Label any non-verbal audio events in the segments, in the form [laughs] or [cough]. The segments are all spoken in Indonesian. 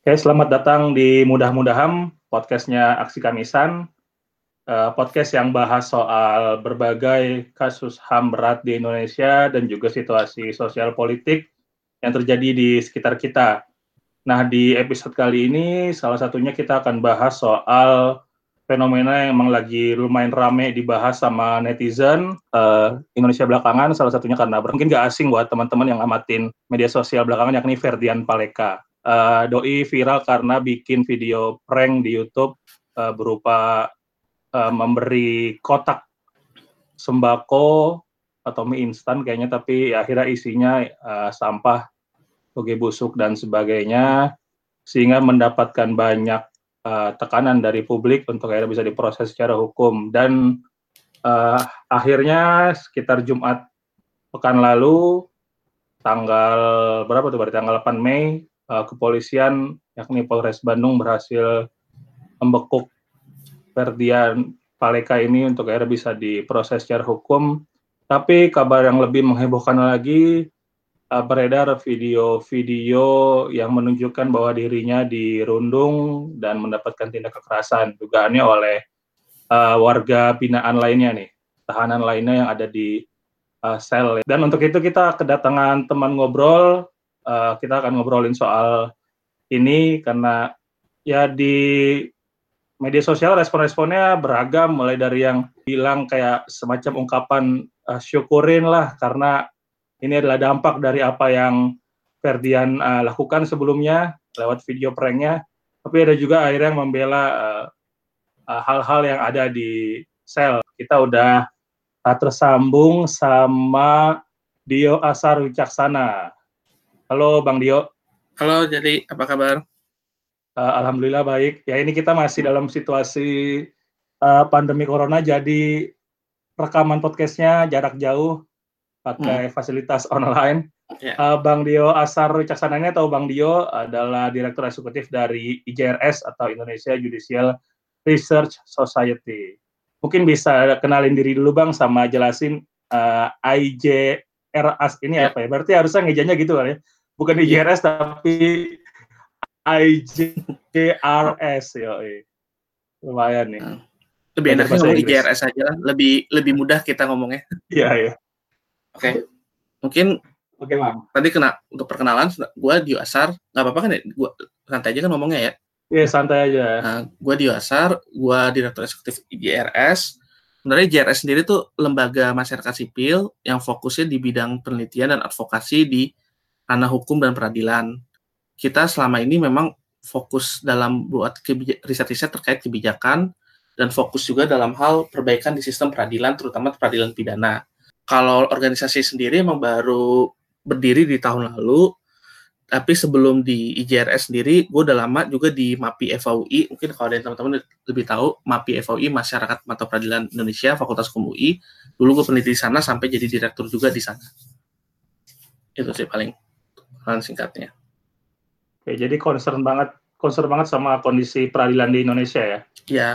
Oke, selamat datang di Mudah-Mudahan, podcastnya Aksi Kamisan. Uh, podcast yang bahas soal berbagai kasus HAM berat di Indonesia dan juga situasi sosial politik yang terjadi di sekitar kita. Nah, di episode kali ini salah satunya kita akan bahas soal fenomena yang emang lagi lumayan rame dibahas sama netizen uh, Indonesia belakangan, salah satunya karena mungkin gak asing buat teman-teman yang amatin media sosial belakangan, yakni Ferdian Paleka. Uh, Doi viral karena bikin video prank di YouTube uh, berupa uh, memberi kotak sembako atau mie instan kayaknya, tapi akhirnya isinya uh, sampah, toge busuk dan sebagainya, sehingga mendapatkan banyak uh, tekanan dari publik untuk akhirnya bisa diproses secara hukum. Dan uh, akhirnya sekitar Jumat pekan lalu tanggal berapa tuh berarti tanggal 8 Mei uh, kepolisian yakni Polres Bandung berhasil membekuk Ferdian Paleka ini untuk akhirnya bisa diproses secara hukum. Tapi kabar yang lebih menghebohkan lagi uh, beredar video-video yang menunjukkan bahwa dirinya dirundung dan mendapatkan tindak kekerasan dugaannya oleh uh, warga binaan lainnya nih, tahanan lainnya yang ada di uh, sel. Dan untuk itu kita kedatangan teman ngobrol, uh, kita akan ngobrolin soal ini karena ya di media sosial respon-responnya beragam mulai dari yang bilang kayak semacam ungkapan uh, syukurin lah karena ini adalah dampak dari apa yang Ferdian uh, lakukan sebelumnya lewat video pranknya. Tapi ada juga akhirnya yang membela hal uh, hal-hal yang ada di sel. Kita udah uh, tersambung sama Dio Asar Wicaksana. Halo Bang Dio. Halo, jadi apa kabar? Uh, Alhamdulillah baik. Ya ini kita masih dalam situasi uh, pandemi corona, jadi rekaman podcastnya jarak jauh pakai hmm. fasilitas [laughs] online. Yeah. Ya. Uh, Bang Dio Asar Wicaksana ini atau Bang Dio adalah Direktur Eksekutif dari IJRS atau Indonesia Judicial Research Society. Mungkin bisa kenalin diri dulu Bang sama jelasin uh, IJRS ini yeah. apa ya? Berarti harusnya ngejanya gitu kan ya? Bukan IJRS yeah. tapi IJRS ya. Lumayan nih. Hmm. Lebih enak ngomong IJRS aja lah, lebih lebih mudah kita ngomongnya. Iya, iya. Oke. Okay. Mungkin Oke, okay, Bang. Tadi kena untuk perkenalan gue Dio Asar, nggak apa-apa kan ya? Gua santai aja kan ngomongnya ya. Iya, yeah, santai aja. Nah, gue Dio Asar, gue Direktur Eksekutif IJRS. Sebenarnya IJRS sendiri tuh lembaga masyarakat sipil yang fokusnya di bidang penelitian dan advokasi di ranah hukum dan peradilan. Kita selama ini memang fokus dalam buat riset-riset terkait kebijakan dan fokus juga dalam hal perbaikan di sistem peradilan, terutama peradilan pidana kalau organisasi sendiri emang baru berdiri di tahun lalu, tapi sebelum di IJRS sendiri, gue udah lama juga di MAPI FAUI. Mungkin kalau ada yang teman-teman lebih tahu, MAPI FAUI Masyarakat Mata Peradilan Indonesia, Fakultas Hukum UI. Dulu gue peneliti di sana sampai jadi direktur juga di sana. Itu sih paling singkatnya. Oke, jadi concern banget concern banget sama kondisi peradilan di Indonesia ya? Ya,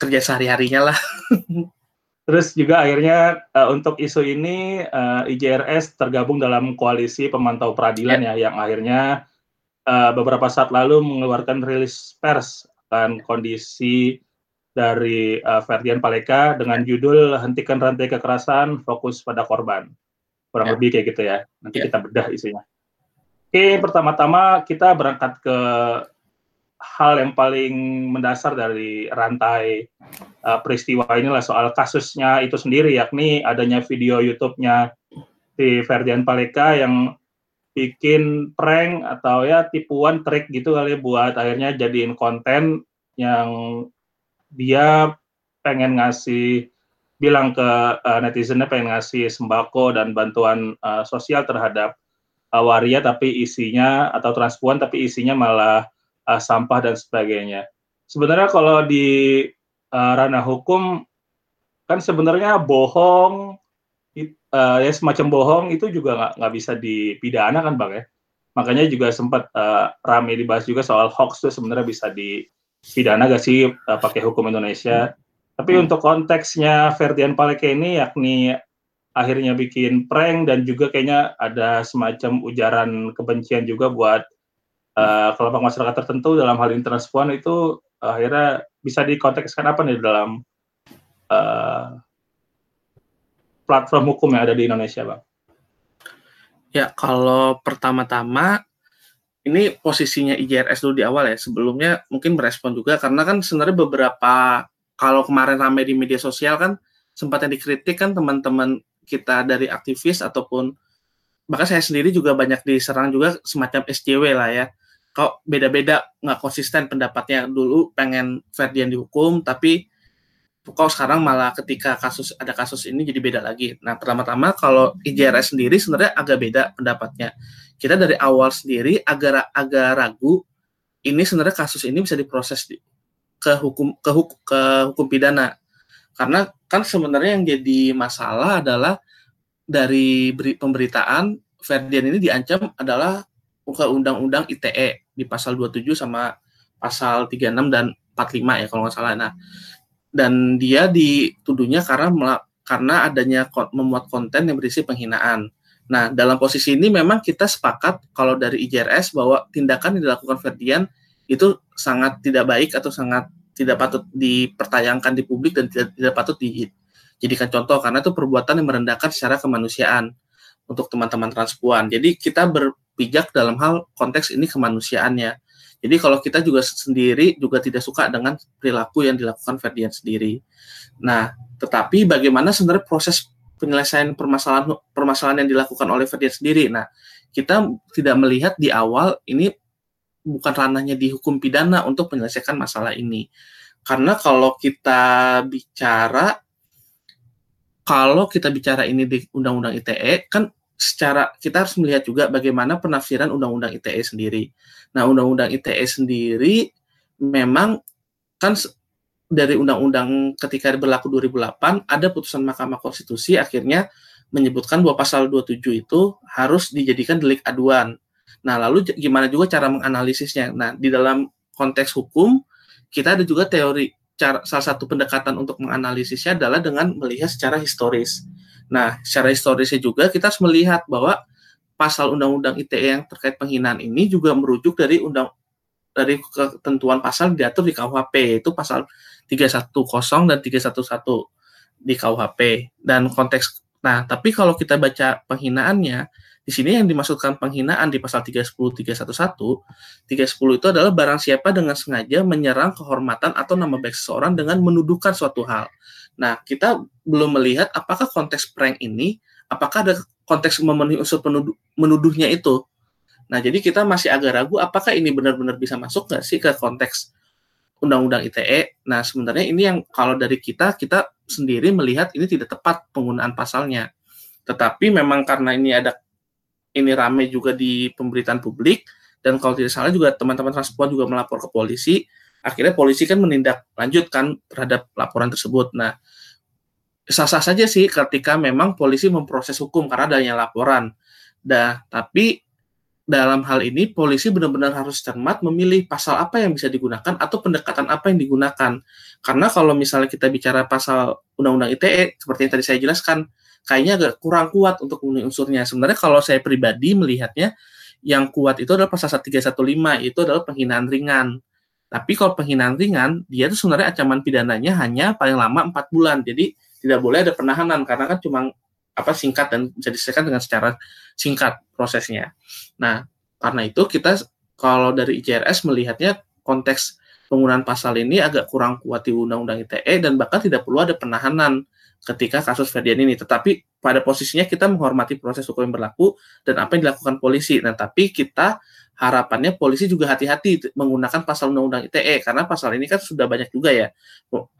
kerja sehari-harinya lah. [laughs] Terus juga akhirnya uh, untuk isu ini uh, eh, IJRS tergabung dalam koalisi pemantau peradilan yeah. ya yang akhirnya uh, beberapa saat lalu mengeluarkan rilis pers akan kondisi dari uh, Ferdian Paleka dengan judul hentikan rantai kekerasan fokus pada korban kurang yeah. lebih kayak gitu ya nanti yeah. kita bedah isunya. Oke pertama-tama kita berangkat ke hal yang paling mendasar dari rantai uh, peristiwa inilah soal kasusnya itu sendiri yakni adanya video YouTube-nya di Ferdian Paleka yang bikin prank atau ya tipuan trik gitu kali buat akhirnya jadiin konten yang dia pengen ngasih bilang ke uh, netizennya pengen ngasih sembako dan bantuan uh, sosial terhadap uh, waria tapi isinya atau transpuan tapi isinya malah uh, sampah dan sebagainya. Sebenarnya kalau di uh, ranah hukum kan sebenarnya bohong uh, ya semacam bohong itu juga nggak nggak bisa dipidana kan bang ya. Makanya juga sempat uh, rame dibahas juga soal hoax itu sebenarnya bisa dipidana gak sih uh, pakai hukum Indonesia. Tapi hmm. untuk konteksnya Ferdian Paleke ini yakni akhirnya bikin prank dan juga kayaknya ada semacam ujaran kebencian juga buat uh, kelompok masyarakat tertentu dalam hal ini transpuan itu akhirnya bisa dikontekskan apa nih dalam uh, platform hukum yang ada di Indonesia, Bang? Ya, kalau pertama-tama ini posisinya IJRS dulu di awal ya. Sebelumnya mungkin merespon juga karena kan sebenarnya beberapa kalau kemarin ramai di media sosial kan sempat yang dikritik kan teman-teman kita dari aktivis ataupun bahkan saya sendiri juga banyak diserang juga semacam SJW lah ya. Kok beda-beda nggak konsisten pendapatnya dulu pengen Ferdian dihukum tapi kok sekarang malah ketika kasus ada kasus ini jadi beda lagi. Nah, pertama-tama kalau IJRS sendiri sebenarnya agak beda pendapatnya. Kita dari awal sendiri agak agak ragu ini sebenarnya kasus ini bisa diproses di, ke hukum ke, hukum, ke hukum pidana. Karena kan sebenarnya yang jadi masalah adalah dari beri, pemberitaan Ferdian ini diancam adalah ke undang-undang ITE di pasal 27 sama pasal 36 dan 45 ya kalau nggak salah. Nah, dan dia dituduhnya karena karena adanya memuat konten yang berisi penghinaan. Nah, dalam posisi ini memang kita sepakat kalau dari IJRS bahwa tindakan yang dilakukan Ferdian itu sangat tidak baik atau sangat tidak patut dipertayangkan di publik dan tidak, tidak patut dijadikan contoh karena itu perbuatan yang merendahkan secara kemanusiaan untuk teman-teman transpuan. Jadi kita berpijak dalam hal konteks ini kemanusiaannya. Jadi kalau kita juga sendiri juga tidak suka dengan perilaku yang dilakukan Ferdian sendiri. Nah, tetapi bagaimana sebenarnya proses penyelesaian permasalahan permasalahan yang dilakukan oleh Ferdian sendiri. Nah, kita tidak melihat di awal ini bukan ranahnya di hukum pidana untuk menyelesaikan masalah ini. Karena kalau kita bicara kalau kita bicara ini di Undang-Undang ITE kan secara kita harus melihat juga bagaimana penafsiran Undang-Undang ITE sendiri. Nah, Undang-Undang ITE sendiri memang kan dari Undang-Undang ketika berlaku 2008 ada putusan Mahkamah Konstitusi akhirnya menyebutkan bahwa pasal 27 itu harus dijadikan delik aduan. Nah, lalu gimana juga cara menganalisisnya? Nah, di dalam konteks hukum kita ada juga teori cara salah satu pendekatan untuk menganalisisnya adalah dengan melihat secara historis. Nah, secara historisnya juga kita harus melihat bahwa pasal undang-undang ITE yang terkait penghinaan ini juga merujuk dari undang dari ketentuan pasal diatur di KUHP itu pasal 310 dan 311 di KUHP dan konteks nah tapi kalau kita baca penghinaannya di sini yang dimaksudkan penghinaan di pasal 310 311 310 itu adalah barang siapa dengan sengaja menyerang kehormatan atau nama baik seseorang dengan menuduhkan suatu hal Nah, kita belum melihat apakah konteks prank ini, apakah ada konteks memenuhi unsur penuduh, menuduhnya itu. Nah, jadi kita masih agak ragu apakah ini benar-benar bisa masuk nggak sih ke konteks Undang-Undang ITE. Nah, sebenarnya ini yang kalau dari kita, kita sendiri melihat ini tidak tepat penggunaan pasalnya. Tetapi memang karena ini ada ini rame juga di pemberitaan publik, dan kalau tidak salah juga teman-teman transport juga melapor ke polisi, akhirnya polisi kan menindak lanjutkan terhadap laporan tersebut. Nah, sah-sah saja sih ketika memang polisi memproses hukum karena adanya laporan. Nah, tapi dalam hal ini polisi benar-benar harus cermat memilih pasal apa yang bisa digunakan atau pendekatan apa yang digunakan. Karena kalau misalnya kita bicara pasal Undang-Undang ITE seperti yang tadi saya jelaskan, kayaknya agak kurang kuat untuk memenuhi unsurnya. Sebenarnya kalau saya pribadi melihatnya yang kuat itu adalah pasal 315 itu adalah penghinaan ringan. Tapi kalau penghinaan ringan, dia itu sebenarnya ancaman pidananya hanya paling lama empat bulan. Jadi tidak boleh ada penahanan karena kan cuma apa singkat dan bisa diselesaikan dengan secara singkat prosesnya. Nah, karena itu kita kalau dari ICRS melihatnya konteks penggunaan pasal ini agak kurang kuat di Undang-Undang ITE dan bahkan tidak perlu ada penahanan ketika kasus Ferdian ini. Tetapi pada posisinya kita menghormati proses hukum yang berlaku dan apa yang dilakukan polisi. Nah, tapi kita harapannya polisi juga hati-hati menggunakan pasal undang-undang ITE karena pasal ini kan sudah banyak juga ya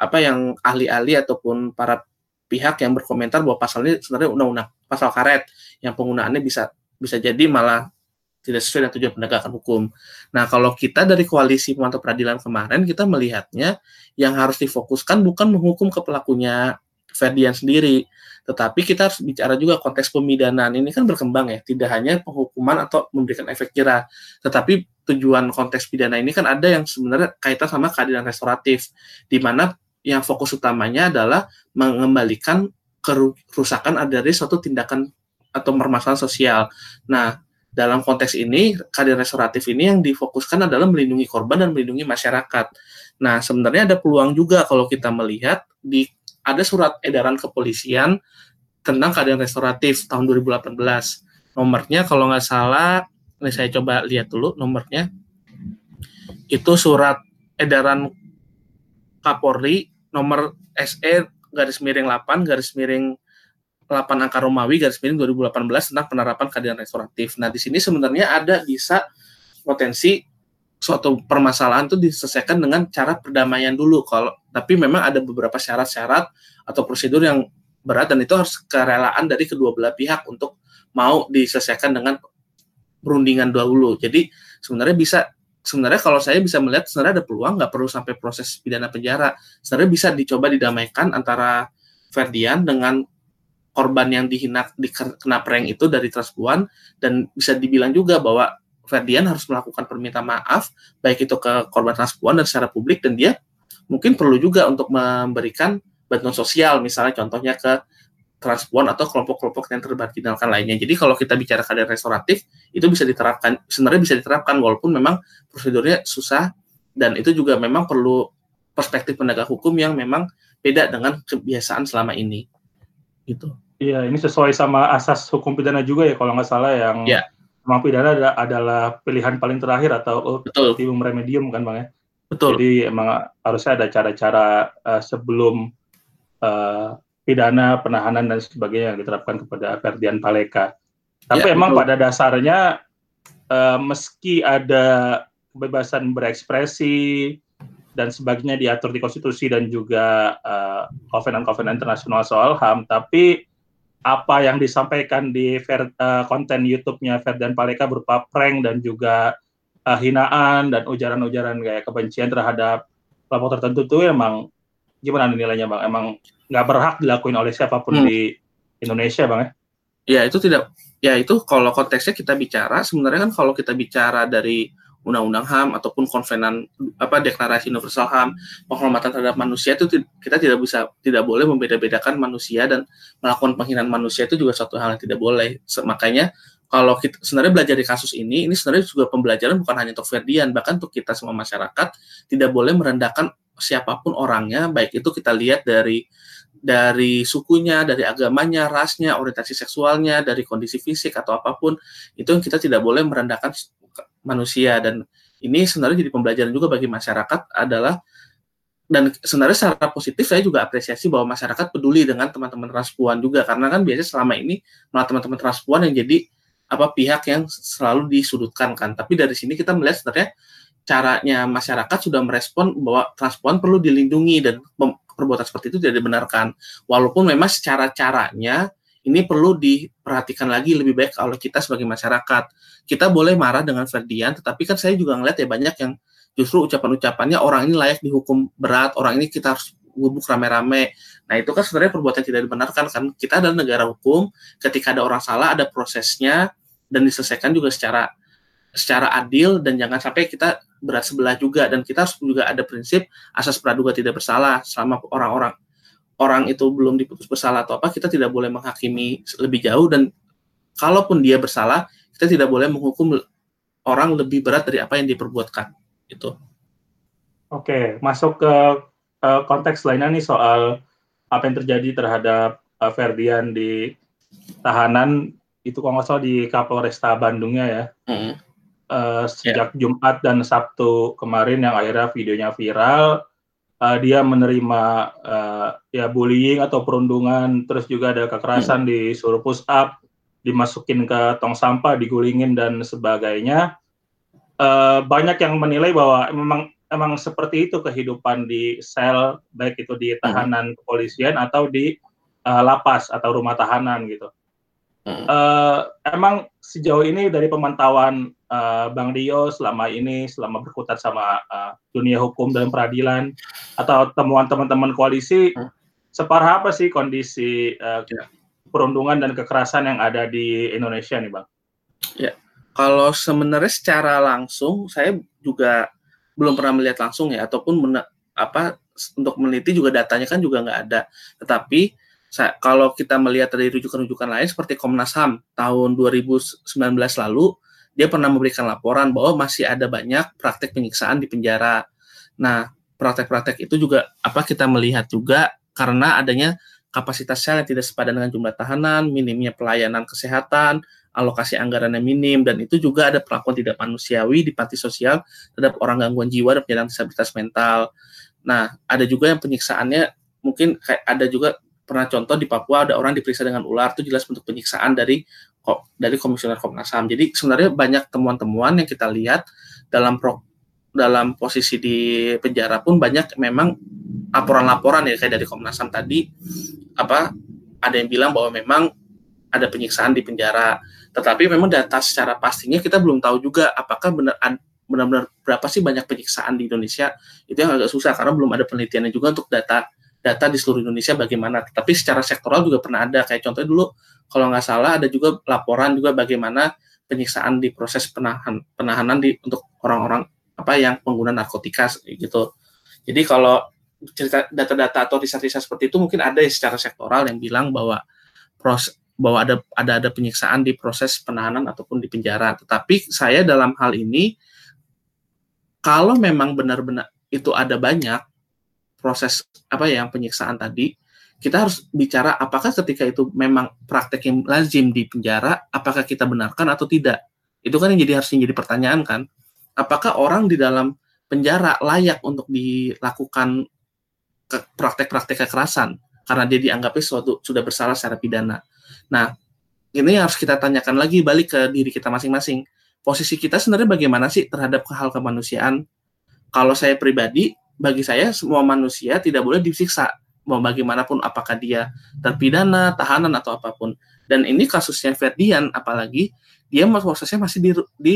apa yang ahli-ahli ataupun para pihak yang berkomentar bahwa pasal ini sebenarnya undang-undang pasal karet yang penggunaannya bisa bisa jadi malah tidak sesuai dengan tujuan penegakan hukum. Nah, kalau kita dari koalisi pemantau peradilan kemarin kita melihatnya yang harus difokuskan bukan menghukum ke pelakunya Ferdian sendiri, tetapi kita harus bicara juga konteks pemidanaan ini kan berkembang ya, tidak hanya penghukuman atau memberikan efek jerah, tetapi tujuan konteks pidana ini kan ada yang sebenarnya kaitan sama keadilan restoratif, di mana yang fokus utamanya adalah mengembalikan kerusakan dari suatu tindakan atau permasalahan sosial. Nah, dalam konteks ini keadilan restoratif ini yang difokuskan adalah melindungi korban dan melindungi masyarakat. Nah, sebenarnya ada peluang juga kalau kita melihat di ada surat edaran kepolisian tentang keadilan restoratif tahun 2018. Nomornya kalau nggak salah, ini saya coba lihat dulu nomornya. Itu surat edaran Kapolri nomor SE garis miring 8 garis miring 8 angka Romawi garis miring 2018 tentang penerapan keadilan restoratif. Nah, di sini sebenarnya ada bisa potensi suatu permasalahan itu diselesaikan dengan cara perdamaian dulu kalau tapi memang ada beberapa syarat-syarat atau prosedur yang berat dan itu harus kerelaan dari kedua belah pihak untuk mau diselesaikan dengan perundingan dahulu. Jadi sebenarnya bisa sebenarnya kalau saya bisa melihat sebenarnya ada peluang nggak perlu sampai proses pidana penjara. Sebenarnya bisa dicoba didamaikan antara Ferdian dengan korban yang dihina kena prank itu dari Transpuan dan bisa dibilang juga bahwa Ferdian harus melakukan permintaan maaf baik itu ke korban Transpuan dan secara publik dan dia mungkin perlu juga untuk memberikan bantuan sosial misalnya contohnya ke transpuan atau kelompok-kelompok yang termarginalkan lainnya. Jadi kalau kita bicara keadaan restoratif itu bisa diterapkan sebenarnya bisa diterapkan walaupun memang prosedurnya susah dan itu juga memang perlu perspektif penegak hukum yang memang beda dengan kebiasaan selama ini. Gitu. Iya, ini sesuai sama asas hukum pidana juga ya kalau nggak salah yang ya. Memang pidana ada, adalah pilihan paling terakhir atau ultimum remedium kan bang ya. Betul. Jadi emang harusnya ada cara-cara uh, sebelum uh, pidana, penahanan dan sebagainya yang diterapkan kepada Ferdian Paleka. Tapi ya, emang betul. pada dasarnya uh, meski ada kebebasan berekspresi dan sebagainya diatur di konstitusi dan juga uh, kovenan-kovenan internasional soal HAM, tapi apa yang disampaikan di ver, uh, konten YouTube-nya Ferdian Paleka berupa prank dan juga uh, hinaan dan ujaran-ujaran kayak kebencian terhadap kelompok tertentu itu emang gimana nilainya bang? Emang nggak berhak dilakuin oleh siapa pun hmm. di Indonesia bang ya? Ya itu tidak, ya itu kalau konteksnya kita bicara sebenarnya kan kalau kita bicara dari undang-undang HAM ataupun konvenan apa deklarasi universal HAM penghormatan terhadap manusia itu kita tidak bisa tidak boleh membeda-bedakan manusia dan melakukan penghinaan manusia itu juga suatu hal yang tidak boleh. Makanya kalau kita sebenarnya belajar di kasus ini ini sebenarnya juga pembelajaran bukan hanya untuk Ferdian bahkan untuk kita semua masyarakat tidak boleh merendahkan siapa pun orangnya baik itu kita lihat dari dari sukunya, dari agamanya, rasnya, orientasi seksualnya, dari kondisi fisik atau apa pun, itu kita tidak boleh merendahkan manusia. Dan ini sebenarnya jadi pembelajaran juga bagi masyarakat adalah dan sebenarnya secara positif saya juga apresiasi bahwa masyarakat peduli dengan teman-teman transpuan juga. Karena kan biasanya selama ini malah teman-teman transpuan yang jadi apa pihak yang selalu disudutkan kan. Tapi dari sini kita melihat sebenarnya caranya masyarakat sudah merespon bahwa transpuan perlu dilindungi dan perbuatan seperti itu tidak dibenarkan. Walaupun memang secara caranya ini perlu diperhatikan lagi lebih baik oleh kita sebagai masyarakat. Kita boleh marah dengan Ferdian, tetapi kan saya juga ngeliat ya banyak yang justru ucapan-ucapannya orang ini layak dihukum berat, orang ini kita harus gubuk rame-rame. Nah itu kan sebenarnya perbuatan tidak dibenarkan kan. Kita adalah negara hukum, ketika ada orang salah ada prosesnya dan diselesaikan juga secara secara adil dan jangan sampai kita berat sebelah juga dan kita harus juga ada prinsip asas praduga tidak bersalah selama orang-orang orang itu belum diputus bersalah atau apa kita tidak boleh menghakimi lebih jauh dan kalaupun dia bersalah kita tidak boleh menghukum orang lebih berat dari apa yang diperbuatkan itu. Oke, masuk ke uh, konteks lainnya nih soal apa yang terjadi terhadap uh, Ferdian di tahanan itu kalau nggak salah di Kapolresta Bandungnya ya. Mm uh, sejak yeah. Jumat dan Sabtu kemarin yang akhirnya videonya viral. Uh, dia menerima uh, ya bullying atau perundungan, terus juga ada kekerasan hmm. disuruh push up, dimasukin ke tong sampah, digulingin dan sebagainya. Uh, banyak yang menilai bahwa memang emang seperti itu kehidupan di sel, baik itu di tahanan kepolisian atau di uh, lapas atau rumah tahanan gitu. Uh, emang sejauh ini dari pemantauan uh, Bang Dio selama ini, selama berkutat sama uh, dunia hukum dan peradilan, atau temuan teman-teman koalisi, hmm. separah apa sih kondisi uh, perundungan dan kekerasan yang ada di Indonesia nih, Bang? Ya, kalau sebenarnya secara langsung, saya juga belum pernah melihat langsung ya, ataupun apa untuk meneliti juga datanya kan juga nggak ada. Tetapi Saya, kalau kita melihat dari rujukan-rujukan lain seperti Komnas HAM tahun 2019 lalu, dia pernah memberikan laporan bahwa masih ada banyak praktek penyiksaan di penjara. Nah, praktek-praktek itu juga apa kita melihat juga karena adanya kapasitas sel yang tidak sepadan dengan jumlah tahanan, minimnya pelayanan kesehatan, alokasi anggaran yang minim, dan itu juga ada perlakuan tidak manusiawi di panti sosial terhadap orang gangguan jiwa dan penyandang disabilitas mental. Nah, ada juga yang penyiksaannya mungkin kayak ada juga pernah contoh di Papua ada orang diperiksa dengan ular itu jelas bentuk penyiksaan dari dari komisioner Komnas HAM. Jadi sebenarnya banyak temuan-temuan yang kita lihat dalam pro, dalam posisi di penjara pun banyak memang laporan-laporan ya kayak dari Komnas HAM tadi apa ada yang bilang bahwa memang ada penyiksaan di penjara. Tetapi memang data secara pastinya kita belum tahu juga apakah benar benar-benar berapa sih banyak penyiksaan di Indonesia. Itu yang agak susah karena belum ada penelitiannya juga untuk data data di seluruh Indonesia bagaimana. Tapi secara sektoral juga pernah ada kayak contohnya dulu kalau nggak salah ada juga laporan juga bagaimana penyiksaan di proses penahan penahanan di untuk orang-orang apa yang pengguna narkotika gitu. Jadi kalau cerita data-data atau riset-riset seperti itu mungkin ada secara sektoral yang bilang bahwa proses bahwa ada ada ada penyiksaan di proses penahanan ataupun di penjara. Tetapi saya dalam hal ini kalau memang benar-benar itu ada banyak proses apa ya yang penyiksaan tadi, kita harus bicara apakah ketika itu memang praktek yang lazim di penjara, apakah kita benarkan atau tidak. Itu kan yang jadi harus jadi pertanyaan kan. Apakah orang di dalam penjara layak untuk dilakukan praktek-praktek kekerasan karena dia dianggapnya suatu sudah bersalah secara pidana. Nah, ini harus kita tanyakan lagi balik ke diri kita masing-masing. Posisi kita sebenarnya bagaimana sih terhadap hal kemanusiaan? Kalau saya pribadi, bagi saya semua manusia tidak boleh disiksa mau bagaimanapun apakah dia terpidana, tahanan atau apa pun. Dan ini kasusnya Ferdian apalagi dia prosesnya masih di, di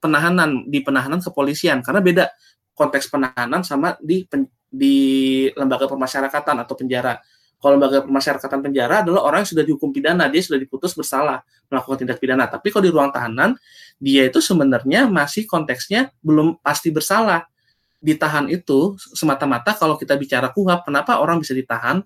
penahanan di penahanan kepolisian karena beda konteks penahanan sama di pen, di lembaga pemasyarakatan atau penjara. Kalau lembaga pemasyarakatan penjara adalah orang yang sudah dihukum pidana, dia sudah diputus bersalah melakukan tindak pidana. Tapi kalau di ruang tahanan, dia itu sebenarnya masih konteksnya belum pasti bersalah ditahan itu semata-mata kalau kita bicara kuhab, kenapa orang bisa ditahan?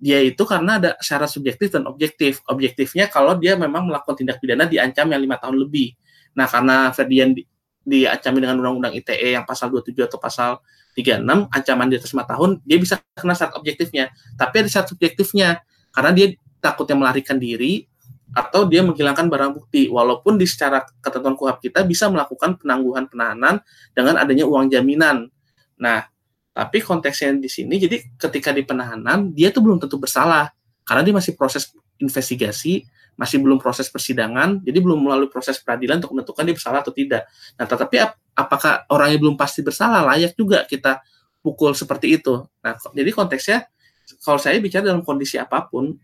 Dia itu karena ada syarat subjektif dan objektif. Objektifnya kalau dia memang melakukan tindak pidana diancam yang lima tahun lebih. Nah, karena Ferdian di, diancami dengan undang-undang ITE yang pasal 27 atau pasal 36, ancaman di atas lima tahun, dia bisa kena syarat objektifnya. Tapi ada syarat subjektifnya, karena dia takutnya melarikan diri, atau dia menghilangkan barang bukti walaupun di secara ketentuan kuhab kita bisa melakukan penangguhan penahanan dengan adanya uang jaminan. Nah, tapi konteksnya di sini jadi ketika di penahanan dia tuh belum tentu bersalah karena dia masih proses investigasi, masih belum proses persidangan, jadi belum melalui proses peradilan untuk menentukan dia bersalah atau tidak. Nah, tetapi ap apakah orangnya belum pasti bersalah layak juga kita pukul seperti itu. Nah, jadi konteksnya kalau saya bicara dalam kondisi apa pun,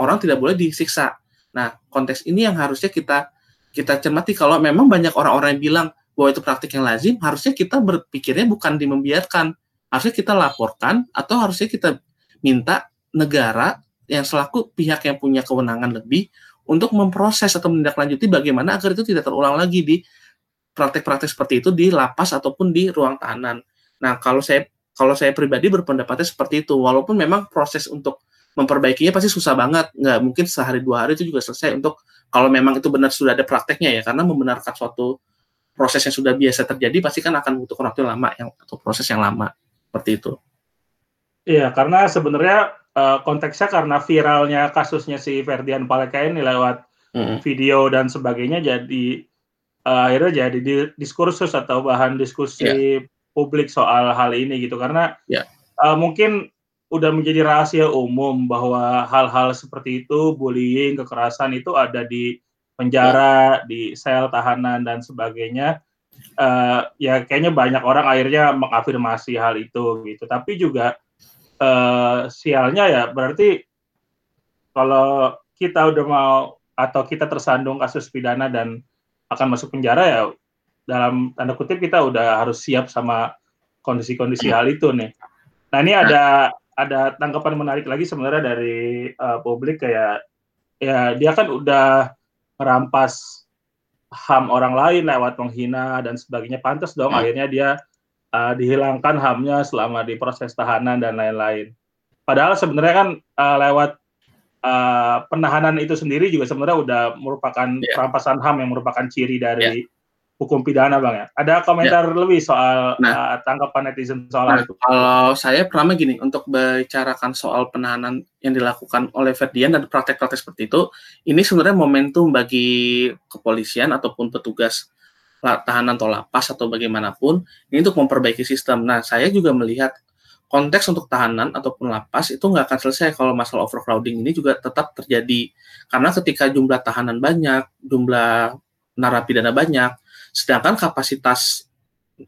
orang tidak boleh disiksa Nah, konteks ini yang harusnya kita kita cermati. Kalau memang banyak orang-orang yang bilang bahwa itu praktik yang lazim, harusnya kita berpikirnya bukan di membiarkan, harusnya kita laporkan atau harusnya kita minta negara yang selaku pihak yang punya kewenangan lebih untuk memproses atau menindaklanjuti bagaimana agar itu tidak terulang lagi di praktek-praktek seperti itu di lapas ataupun di ruang tahanan. Nah, kalau saya kalau saya pribadi berpendapatnya seperti itu, walaupun memang proses untuk memperbaikinya pasti susah banget nggak mungkin sehari dua hari itu juga selesai untuk kalau memang itu benar sudah ada prakteknya ya karena membenarkan suatu proses yang sudah biasa terjadi pasti kan akan butuh waktu yang lama yang atau proses yang lama seperti itu. Iya, karena sebenarnya uh, konteksnya karena viralnya kasusnya si Ferdian Paleka ini lewat mm-hmm. video dan sebagainya jadi uh, akhirnya jadi diskursus atau bahan diskusi yeah. publik soal hal ini gitu karena yeah. uh, mungkin udah menjadi rahasia umum bahwa hal-hal seperti itu, bullying, kekerasan itu ada di penjara, di sel tahanan dan sebagainya. Uh, ya kayaknya banyak orang akhirnya mengafirmasi hal itu gitu. Tapi juga uh, sialnya ya berarti kalau kita udah mau atau kita tersandung kasus pidana dan akan masuk penjara ya dalam tanda kutip kita udah harus siap sama kondisi-kondisi hal itu nih. Nah ini ada ada tanggapan menarik lagi sebenarnya dari uh, publik kayak ya dia kan udah merampas ham orang lain lewat menghina dan sebagainya pantas dong hmm. akhirnya dia uh, dihilangkan hamnya selama di proses tahanan dan lain-lain. Padahal sebenarnya kan uh, lewat uh, penahanan itu sendiri juga sebenarnya udah merupakan yeah. perampasan HAM yang merupakan ciri dari yeah. Hukum pidana bang ya. Ada komentar yeah. lebih soal nah, uh, tanggapan netizen soal nah, itu? Kalau saya pertama gini untuk bicarakan soal penahanan yang dilakukan oleh Ferdian dan praktek-praktek seperti itu, ini sebenarnya momentum bagi kepolisian ataupun petugas tahanan atau lapas atau bagaimanapun ini untuk memperbaiki sistem. Nah, saya juga melihat konteks untuk tahanan ataupun lapas itu nggak akan selesai kalau masalah overcrowding ini juga tetap terjadi karena ketika jumlah tahanan banyak, jumlah narapidana banyak, sedangkan kapasitas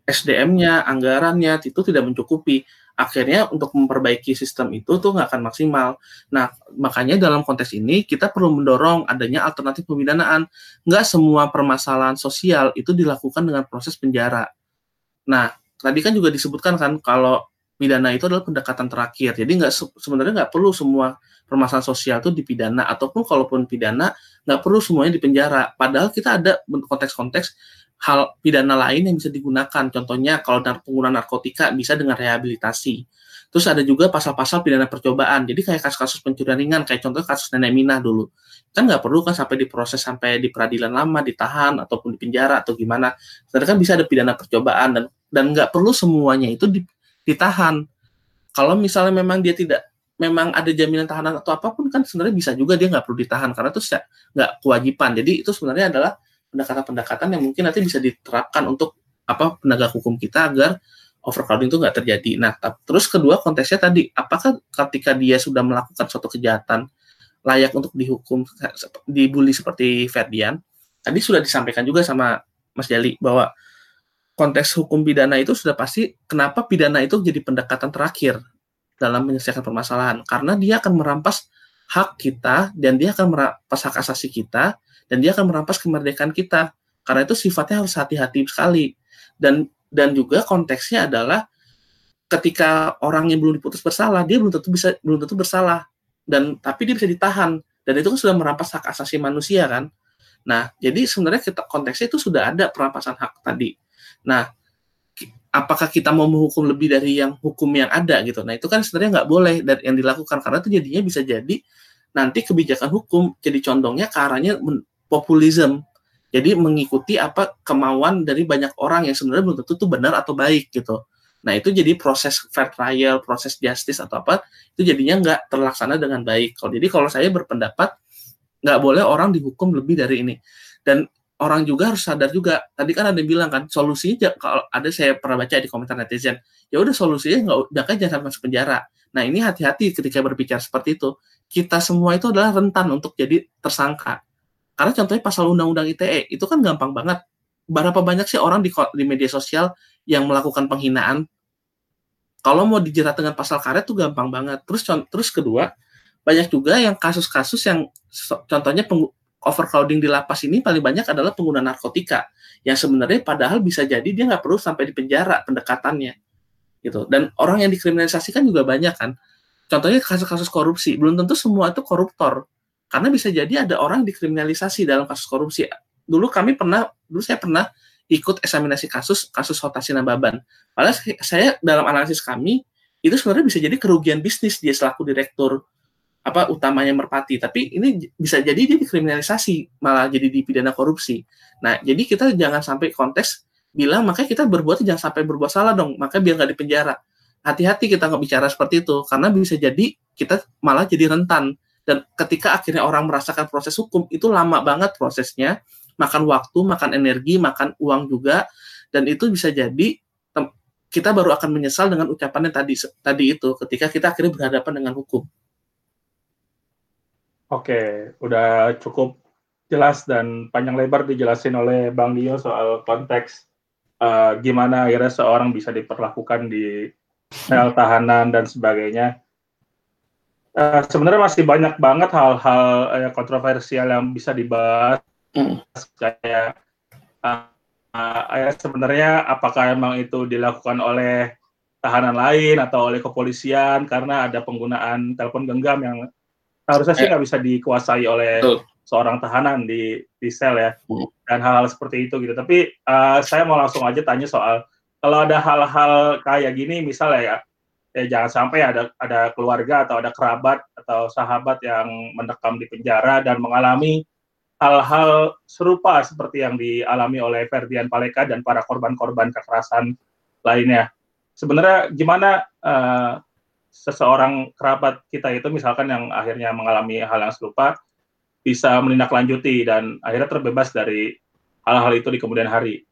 SDM-nya, anggarannya itu tidak mencukupi. Akhirnya untuk memperbaiki sistem itu tuh nggak akan maksimal. Nah, makanya dalam konteks ini kita perlu mendorong adanya alternatif pemidanaan. Nggak semua permasalahan sosial itu dilakukan dengan proses penjara. Nah, tadi kan juga disebutkan kan kalau pidana itu adalah pendekatan terakhir. Jadi nggak sebenarnya nggak perlu semua permasalahan sosial itu dipidana ataupun kalaupun pidana nggak perlu semuanya dipenjara. Padahal kita ada konteks-konteks hal pidana lain yang bisa digunakan. Contohnya kalau penggunaan narkotika bisa dengan rehabilitasi. Terus ada juga pasal-pasal pidana percobaan. Jadi kayak kasus-kasus pencurian ringan, kayak contoh kasus nenek Minah dulu. Kan nggak perlu kan sampai diproses sampai di peradilan lama, ditahan ataupun di penjara atau gimana. Sebenarnya kan bisa ada pidana percobaan dan dan nggak perlu semuanya itu di, ditahan. Kalau misalnya memang dia tidak memang ada jaminan tahanan atau apa pun kan sebenarnya bisa juga dia nggak perlu ditahan karena itu nggak kewajiban. Jadi itu sebenarnya adalah pendekatan-pendekatan yang mungkin nanti bisa diterapkan untuk apa penegak hukum kita agar overcrowding itu nggak terjadi. Nah, terus kedua konteksnya tadi, apakah ketika dia sudah melakukan suatu kejahatan layak untuk dihukum dibully seperti Ferdian? Tadi sudah disampaikan juga sama Mas Jali bahwa konteks hukum pidana itu sudah pasti kenapa pidana itu jadi pendekatan terakhir dalam menyelesaikan permasalahan karena dia akan merampas hak kita dan dia akan merampas hak asasi kita dan dia akan merampas kemerdekaan kita. Karena itu sifatnya harus hati-hati sekali. Dan dan juga konteksnya adalah ketika orang yang belum diputus bersalah dia belum tentu bisa belum tentu bersalah. Dan tapi dia bisa ditahan. Dan itu kan sudah merampas hak asasi manusia kan. Nah jadi sebenarnya kita konteksnya itu sudah ada perampasan hak tadi. Nah, apakah kita mau menghukum lebih dari yang hukum yang ada gitu? Nah, itu kan sebenarnya nggak boleh dari yang dilakukan. Karena itu jadinya bisa jadi nanti kebijakan hukum jadi condongnya ke arahnya populisme. Jadi mengikuti apa kemauan dari banyak orang yang sebenarnya belum tentu itu benar atau baik gitu. Nah itu jadi proses fair trial, proses justice atau apa itu jadinya nggak terlaksana dengan baik. Kalau jadi kalau saya berpendapat nggak boleh orang dihukum lebih dari ini. Dan orang juga harus sadar juga tadi kan ada yang bilang kan solusinya kalau ada saya pernah baca di komentar netizen ya udah solusinya nggak udah kan jangan masuk penjara nah ini hati-hati ketika berbicara seperti itu kita semua itu adalah rentan untuk jadi tersangka karena contohnya pasal undang-undang ITE itu kan gampang banget. Berapa banyak sih orang di, di media sosial yang melakukan penghinaan? Kalau mau dijerat dengan pasal karet tuh gampang banget. Terus terus kedua banyak juga yang kasus-kasus yang contohnya overcrowding di lapas ini paling banyak adalah pengguna narkotika yang sebenarnya padahal bisa jadi dia nggak perlu sampai di penjara pendekatannya gitu. Dan orang yang dikriminalisasi kan juga banyak kan. Contohnya kasus-kasus korupsi belum tentu semua itu koruptor karena bisa jadi ada orang dikriminalisasi dalam kasus korupsi. Dulu kami pernah dulu saya pernah ikut eksaminasi kasus kasus Hotasi Nababan padahal saya dalam analisis kami itu sebenarnya bisa jadi kerugian bisnis dia selaku direktur apa utamanya merpati. Tapi ini bisa jadi dia dikriminalisasi malah jadi dipidana korupsi. Nah jadi kita jangan sampai konteks bilang makanya kita berbuat jangan sampai berbuat salah dong makanya biar nggak dipenjara. Hati-hati kita nggak bicara seperti itu karena bisa jadi kita malah jadi rentan dan ketika akhirnya orang merasakan proses hukum itu lama banget prosesnya. Makan waktu makan energi makan uang juga. Dan itu bisa jadi kita baru akan menyesal dengan ucapannya tadi tadi itu ketika kita akhirnya berhadapan dengan hukum. Oke, udah cukup jelas dan panjang lebar dijelasin oleh Bang Dio soal konteks uh, gimana akhirnya seorang bisa diperlakukan di sel tahanan dan sebagainya. Uh, sebenarnya masih banyak banget hal-hal uh, kontroversial yang bisa dibahas mm. kayak uh, uh, sebenarnya apakah emang itu dilakukan oleh tahanan lain atau oleh kepolisian karena ada penggunaan telepon genggam yang harusnya sih eh. nggak bisa dikuasai oleh Betul. seorang tahanan di di sel ya hmm. dan hal-hal seperti itu gitu tapi uh, saya mau langsung aja tanya soal kalau ada hal-hal kayak gini misalnya ya ya jangan sampai ada ada keluarga atau ada kerabat atau sahabat yang mendekam di penjara dan mengalami hal-hal serupa seperti yang dialami oleh Ferdian Paleka dan para korban-korban kekerasan lainnya. Sebenarnya gimana uh, seseorang kerabat kita itu misalkan yang akhirnya mengalami hal yang serupa bisa menindaklanjuti dan akhirnya terbebas dari hal-hal itu di kemudian hari.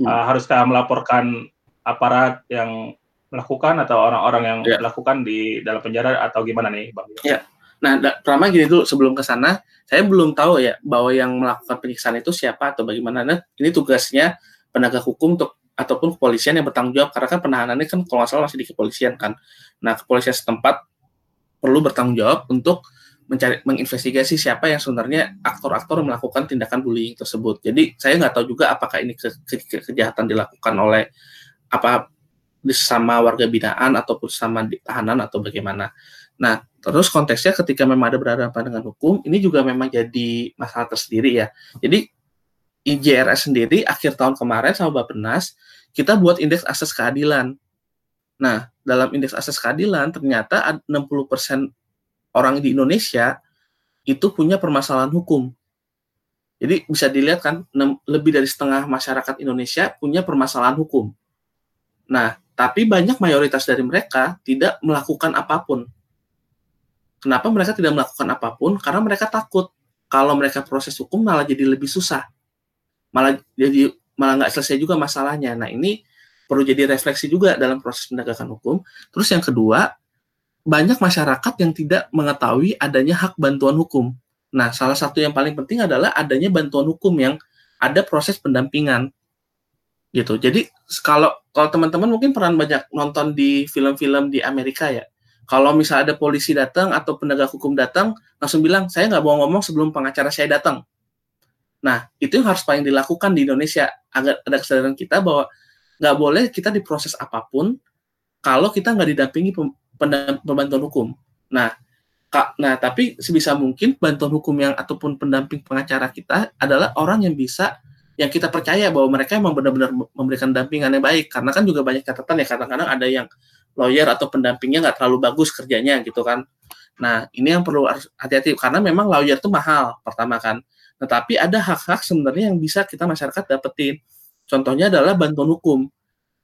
Hmm. Uh, haruskah melaporkan aparat yang melakukan atau orang-orang yang ya. melakukan di dalam penjara atau gimana nih, Bang? Ya. Nah, pertama gini dulu sebelum ke sana, saya belum tahu ya bahwa yang melakukan penyiksaan itu siapa atau bagaimana. Nah, ini tugasnya penegak hukum untuk ataupun kepolisian yang bertanggung jawab karena kan penahanannya kan kalau nggak salah masih di kepolisian kan. Nah, kepolisian setempat perlu bertanggung jawab untuk mencari menginvestigasi siapa yang sebenarnya aktor-aktor melakukan tindakan bullying tersebut. Jadi saya nggak tahu juga apakah ini ke, ke, kejahatan dilakukan oleh apa sama warga binaan ataupun sama tahanan atau bagaimana. Nah, terus konteksnya ketika memang ada berhadapan dengan hukum, ini juga memang jadi masalah tersendiri ya. Jadi IJRS sendiri akhir tahun kemarin sama Bappenas kita buat indeks akses keadilan. Nah, dalam indeks akses keadilan ternyata 60% orang di Indonesia itu punya permasalahan hukum. Jadi bisa dilihat kan lebih dari setengah masyarakat Indonesia punya permasalahan hukum. Nah, tapi banyak mayoritas dari mereka tidak melakukan apa pun. Kenapa mereka tidak melakukan apa pun? Karena mereka takut kalau mereka proses hukum malah jadi lebih susah. Malah jadi malah nggak selesai juga masalahnya. Nah, ini perlu jadi refleksi juga dalam proses penegakan hukum. Terus yang kedua, banyak masyarakat yang tidak mengetahui adanya hak bantuan hukum. Nah, salah satu yang paling penting adalah adanya bantuan hukum yang ada proses pendampingan. Gitu. Jadi kalau kalau teman-teman mungkin pernah banyak nonton di film-film di Amerika ya. Kalau misalnya ada polisi datang atau penegak hukum datang, langsung bilang, saya nggak mau ngomong sebelum pengacara saya datang. Nah, itu yang harus paling dilakukan di Indonesia. Agar ada kesadaran kita bahwa nggak boleh kita diproses apa pun kalau kita nggak didampingi pembantuan hukum. Nah, kak, nah tapi sebisa mungkin bantuan hukum yang ataupun pendamping pengacara kita adalah orang yang bisa yang kita percaya bahwa mereka memang benar-benar memberikan dampingan yang baik. Karena kan juga banyak catatan ya kadang-kadang ada yang lawyer atau pendampingnya nggak terlalu bagus kerjanya gitu kan. Nah ini yang perlu hati-hati karena memang lawyer itu mahal pertama kan. Tetapi ada hak-hak sebenarnya yang bisa kita masyarakat dapetin. Contohnya adalah bantuan hukum.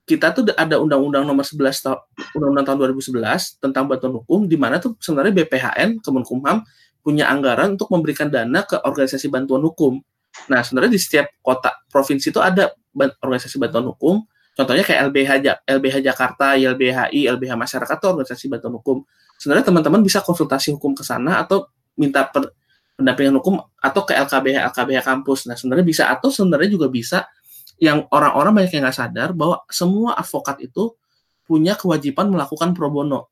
Kita tuh ada undang-undang nomor 11 tahun undang-undang tahun 2011 tentang bantuan hukum di mana tuh sebenarnya BPHN Kemenkumham punya anggaran untuk memberikan dana ke organisasi bantuan hukum. Nah, sebenarnya di setiap kota provinsi itu ada organisasi bantuan hukum. Contohnya kayak LBH LBH Jakarta, LBHI, LBH Masyarakat tuh organisasi bantuan hukum. Sebenarnya teman-teman bisa konsultasi hukum ke sana atau minta per, pendampingan hukum atau ke LKBH LKBH kampus. Nah, sebenarnya bisa atau sebenarnya juga bisa yang orang-orang banyak yang nggak sadar bahwa semua advokat itu punya kewajiban melakukan pro bono.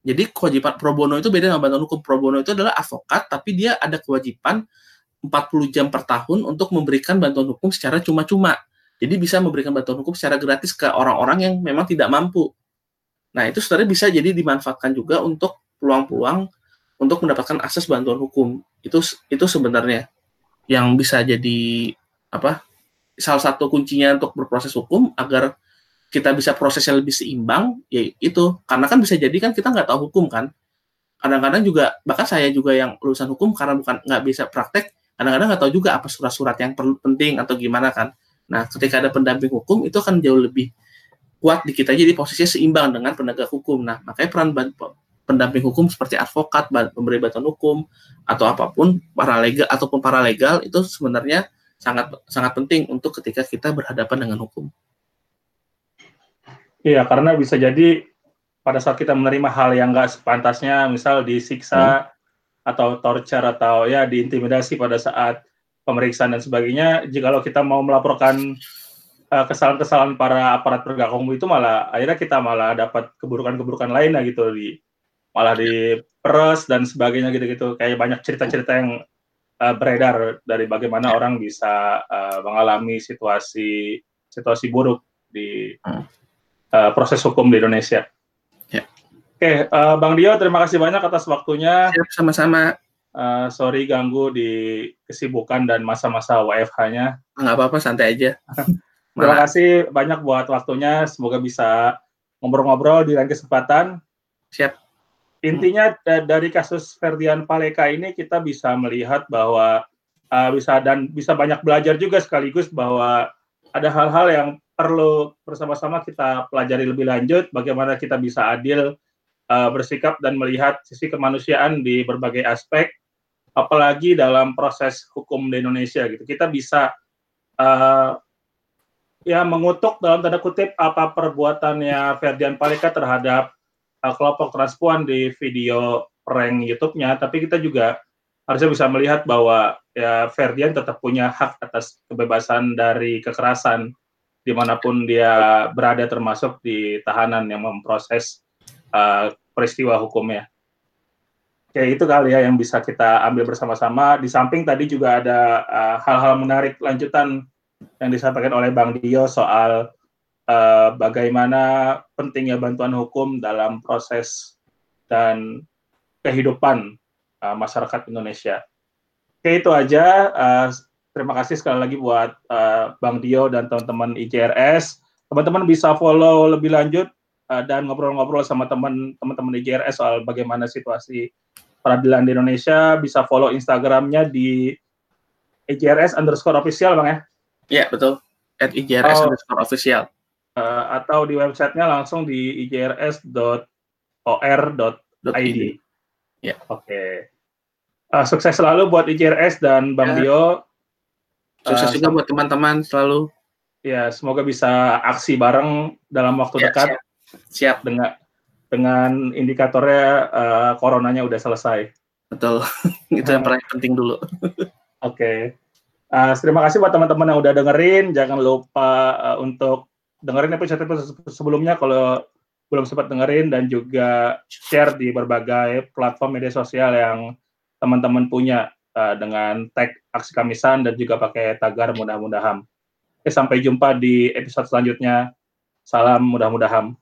Jadi kewajiban pro bono itu beda dengan bantuan hukum. Pro bono itu adalah advokat, tapi dia ada kewajiban 40 jam per tahun untuk memberikan bantuan hukum secara cuma-cuma. Jadi bisa memberikan bantuan hukum secara gratis ke orang-orang yang memang tidak mampu. Nah, itu sebenarnya bisa jadi dimanfaatkan juga untuk peluang-peluang untuk mendapatkan akses bantuan hukum. Itu itu sebenarnya yang bisa jadi apa? salah satu kuncinya untuk berproses hukum agar kita bisa prosesnya lebih seimbang ya itu karena kan bisa jadi kan kita nggak tahu hukum kan kadang-kadang juga bahkan saya juga yang lulusan hukum karena bukan nggak bisa praktek kadang-kadang nggak tahu juga apa surat-surat yang perlu penting atau gimana kan nah ketika ada pendamping hukum itu kan jauh lebih kuat di kita jadi posisinya seimbang dengan penegak hukum nah makanya peran pendamping hukum seperti advokat pemberi bantuan hukum atau apa pun para legal ataupun para legal itu sebenarnya sangat sangat penting untuk ketika kita berhadapan dengan hukum. Iya, karena bisa jadi pada saat kita menerima hal yang nggak sepantasnya, misal disiksa hmm. Atau torture atau ya diintimidasi pada saat pemeriksaan dan sebagainya, jikalau kita mau melaporkan uh, kesalahan-kesalahan para aparat penegak hukum itu malah akhirnya kita malah dapat keburukan-keburukan lainnya gitu. Di malah di peres dan sebagainya gitu-gitu. Kayak banyak cerita-cerita yang uh, beredar dari bagaimana orang bisa uh, mengalami situasi situasi buruk di uh, proses hukum di Indonesia. Oke, okay, uh, Bang Dio, terima kasih banyak atas waktunya. Sama-sama. Uh, sorry ganggu di kesibukan dan masa-masa WFH-nya. Nggak apa-apa, santai aja. [laughs] terima kasih banyak buat waktunya. Semoga bisa ngobrol-ngobrol di lain kesempatan. Siap. Intinya dari kasus Ferdian Paleka ini kita bisa melihat bahwa uh, bisa dan bisa banyak belajar juga sekaligus bahwa ada hal-hal yang perlu bersama-sama kita pelajari lebih lanjut bagaimana kita bisa adil uh, bersikap dan melihat sisi kemanusiaan di berbagai aspek apalagi dalam proses hukum di Indonesia gitu. Kita bisa uh, ya mengutuk dalam tanda kutip apa perbuatannya Ferdian Paleka terhadap uh, kelompok transpuan di video prank YouTube-nya, tapi kita juga harusnya bisa melihat bahwa ya Ferdian tetap punya hak atas kebebasan dari kekerasan di mana pun dia berada termasuk di tahanan yang memproses uh, peristiwa hukumnya. Ya itu kali ya yang bisa kita ambil bersama-sama. Di samping tadi juga ada hal-hal uh, menarik lanjutan yang disampaikan oleh Bang Dio soal uh, bagaimana pentingnya bantuan hukum dalam proses dan kehidupan uh, masyarakat Indonesia. Oke itu aja. Uh, terima kasih sekali lagi buat uh, Bang Dio dan teman-teman IJRS. Teman-teman bisa follow lebih lanjut uh, dan ngobrol-ngobrol sama teman-teman IJRS soal bagaimana situasi peradilan di Indonesia. Bisa follow Instagramnya di IJRS underscore official, Bang ya. Iya, betul. At IJRS oh, underscore official. Uh, atau di websitenya langsung di ijrs.or.id. Ya. Oke. Okay. Uh, sukses selalu buat IJRS dan Bang ya. Dio. Sukses uh, juga buat teman-teman selalu. Ya, semoga bisa aksi bareng dalam waktu ya, dekat. Siap. Siap. Dengan dengan indikatornya uh, coronanya udah selesai. Betul. [laughs] Itu yang paling penting dulu. [laughs] Oke. okay. Uh, terima kasih buat teman-teman yang udah dengerin. Jangan lupa uh, untuk dengerin episode sebelumnya kalau belum sempat dengerin dan juga share di berbagai platform media sosial yang teman-teman punya uh, dengan tag aksi kamisan dan juga pakai tagar mudah-mudahan. Oke, sampai jumpa di episode selanjutnya. Salam mudah-mudahan.